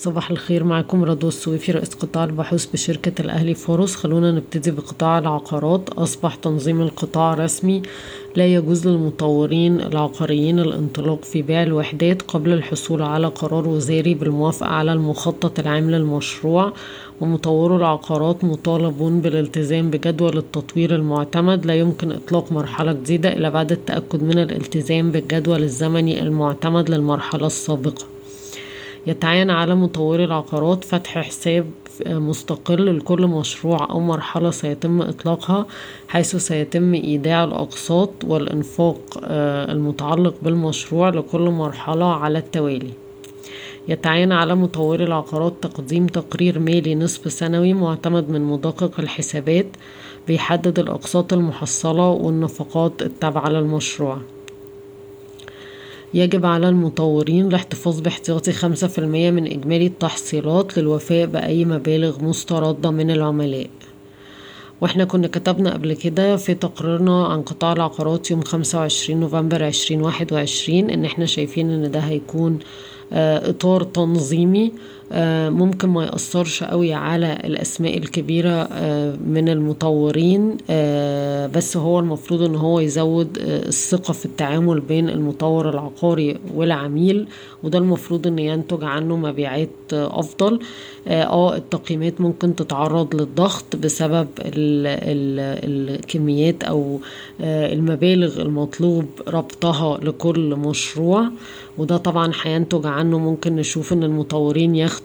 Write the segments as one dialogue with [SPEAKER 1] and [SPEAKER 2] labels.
[SPEAKER 1] صباح الخير معكم رضوى السويفي رئيس قطاع البحوث بشركة الأهلي فاروس خلونا نبتدي بقطاع العقارات. أصبح تنظيم القطاع رسمي لا يجوز للمطورين العقاريين الانطلاق في بيع الوحدات قبل الحصول على قرار وزاري بالموافقة على المخطط العام للمشروع. ومطورو العقارات مطالبون بالالتزام بجدول التطوير المعتمد. لا يمكن إطلاق مرحلة جديدة إلا بعد التأكد من الالتزام بالجدول الزمني المعتمد للمرحلة السابقة. يتعين على مطوري العقارات فتح حساب مستقل لكل مشروع أو مرحلة سيتم إطلاقها حيث سيتم إيداع الأقساط والإنفاق المتعلق بالمشروع لكل مرحلة على التوالي. يتعين على مطوري العقارات تقديم تقرير مالي نصف سنوي معتمد من مدقق الحسابات بيحدد الأقساط المحصلة والنفقات التابعة للمشروع. يجب على المطورين الاحتفاظ باحتياطي خمسة في المية من إجمالي التحصيلات للوفاء بأي مبالغ مستردة من العملاء. وإحنا كنا كتبنا قبل كده في تقريرنا عن قطاع العقارات يوم خمسة وعشرين نوفمبر عشرين واحد وعشرين إن إحنا شايفين إن ده هيكون إطار تنظيمي ممكن ما يأثرش قوي على الأسماء الكبيرة من المطورين بس هو المفروض إن هو يزود الثقة في التعامل بين المطور العقاري والعميل وده المفروض إن ينتج عنه مبيعات أفضل. آه التقييمات ممكن تتعرض للضغط بسبب ال ال الكميات أو المبالغ المطلوب ربطها لكل مشروع وده طبعا هينتج عنه. ممكن نشوف إن المطورين ياخدوا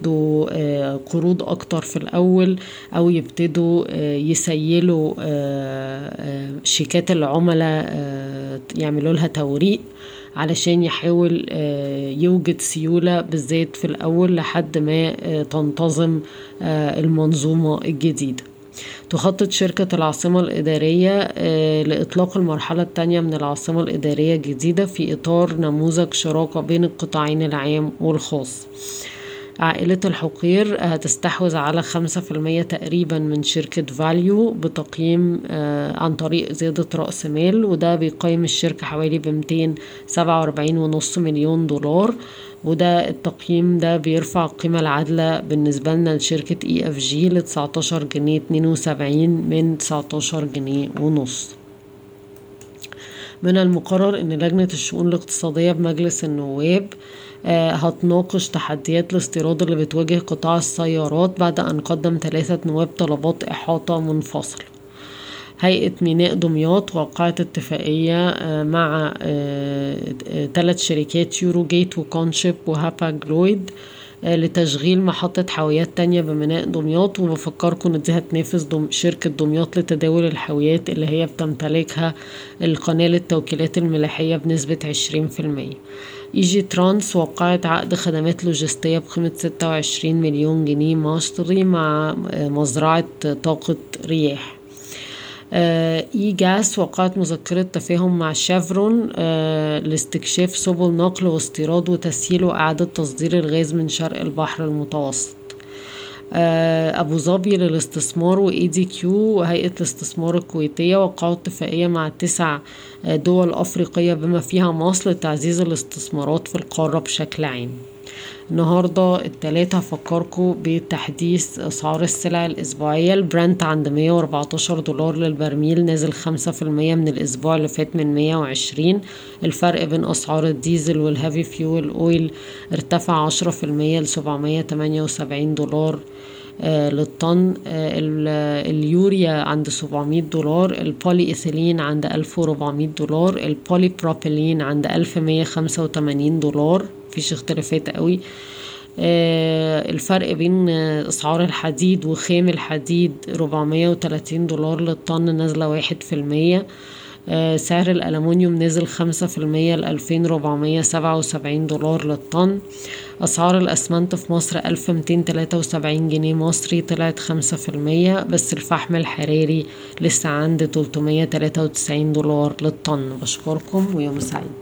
[SPEAKER 1] قروض أكتر في الأول أو يبتدوا يسيلوا شيكات العملاء يعملوا لها توريق علشان يحاول يوجد سيولة بالذات في الأول لحد ما تنتظم المنظومة الجديدة. تخطط شركة العاصمة الإدارية لإطلاق المرحلة الثانية من العاصمة الإدارية الجديدة في إطار نموذج شراكة بين القطاعين العام والخاص. عائلة الحقير هتستحوذ على خمسة في المية تقريبا من شركة فاليو بتقييم عن طريق زيادة رأس مال وده بيقيم الشركة حوالي بمتين سبعة وأربعين ونص مليون دولار. وده التقييم ده بيرفع القيمة العادلة بالنسبة لنا لشركة EFG لتسعتاشر جنيه اتنين وسبعين من تسعتاشر جنيه ونص. من المقرر إن لجنة الشؤون الاقتصادية بمجلس النواب هتناقش تحديات الاستيراد اللي بتواجه قطاع السيارات بعد أن قدم ثلاثة نواب طلبات إحاطة منفصلة هيئة ميناء دمياط وقعت اتفاقية مع ثلاث شركات يورو جيت وكونشيب وهابا جلويد لتشغيل محطة حاويات تانية بميناء دمياط وبفكركم إن دي هتنافس دم شركة دمياط لتداول الحاويات اللي هي بتمتلكها القناة للتوكيلات الملاحية بنسبة عشرين في المية. ايجي ترانس وقعت عقد خدمات لوجستية بقيمة ستة وعشرين مليون جنيه مصري مع مزرعة طاقة رياح. اي جاس وقعت مذكرة تفاهم مع شيفرون لاستكشاف سبل نقل واستيراد وتسهيل وإعادة تصدير الغاز من شرق البحر المتوسط. أبو ظبي للاستثمار و ADQ وهيئة الاستثمار الكويتية وقعوا اتفاقية مع تسع دول أفريقية بما فيها مصر لتعزيز الاستثمارات في القارة بشكل عام. النهاردة التلاتة هفكركم بتحديث أسعار السلع الأسبوعية. البرنت عند مية وأربعتاشر دولار للبرميل نازل خمسة في المية من الأسبوع اللي فات من مية وعشرين. الفرق بين أسعار الديزل وال heavy fuel oil ارتفع عشرة في المية لسبعمية تمانية وسبعين دولار. للطن آه اليوريا عند 700 دولار البولي إيثيلين عند 1400 دولار البولي بروبيلين عند 1185 دولار. مفيش اختلافات قوي. آه الفرق بين إسعار الحديد وخام الحديد 430 دولار للطن نازلة واحد في المية. آه سعر الألمونيوم نزل خمسة في المية لألفين ربعمية سبعة وسبعين دولار للطن. أسعار الأسمنت في مصر ألف ميتين تلاتة وسبعين جنيه مصري طلعت خمسة في المية بس الفحم الحراري لسه عند تلتمية تلاتة وتسعين دولار للطن. بشكركم ويوم سعيد.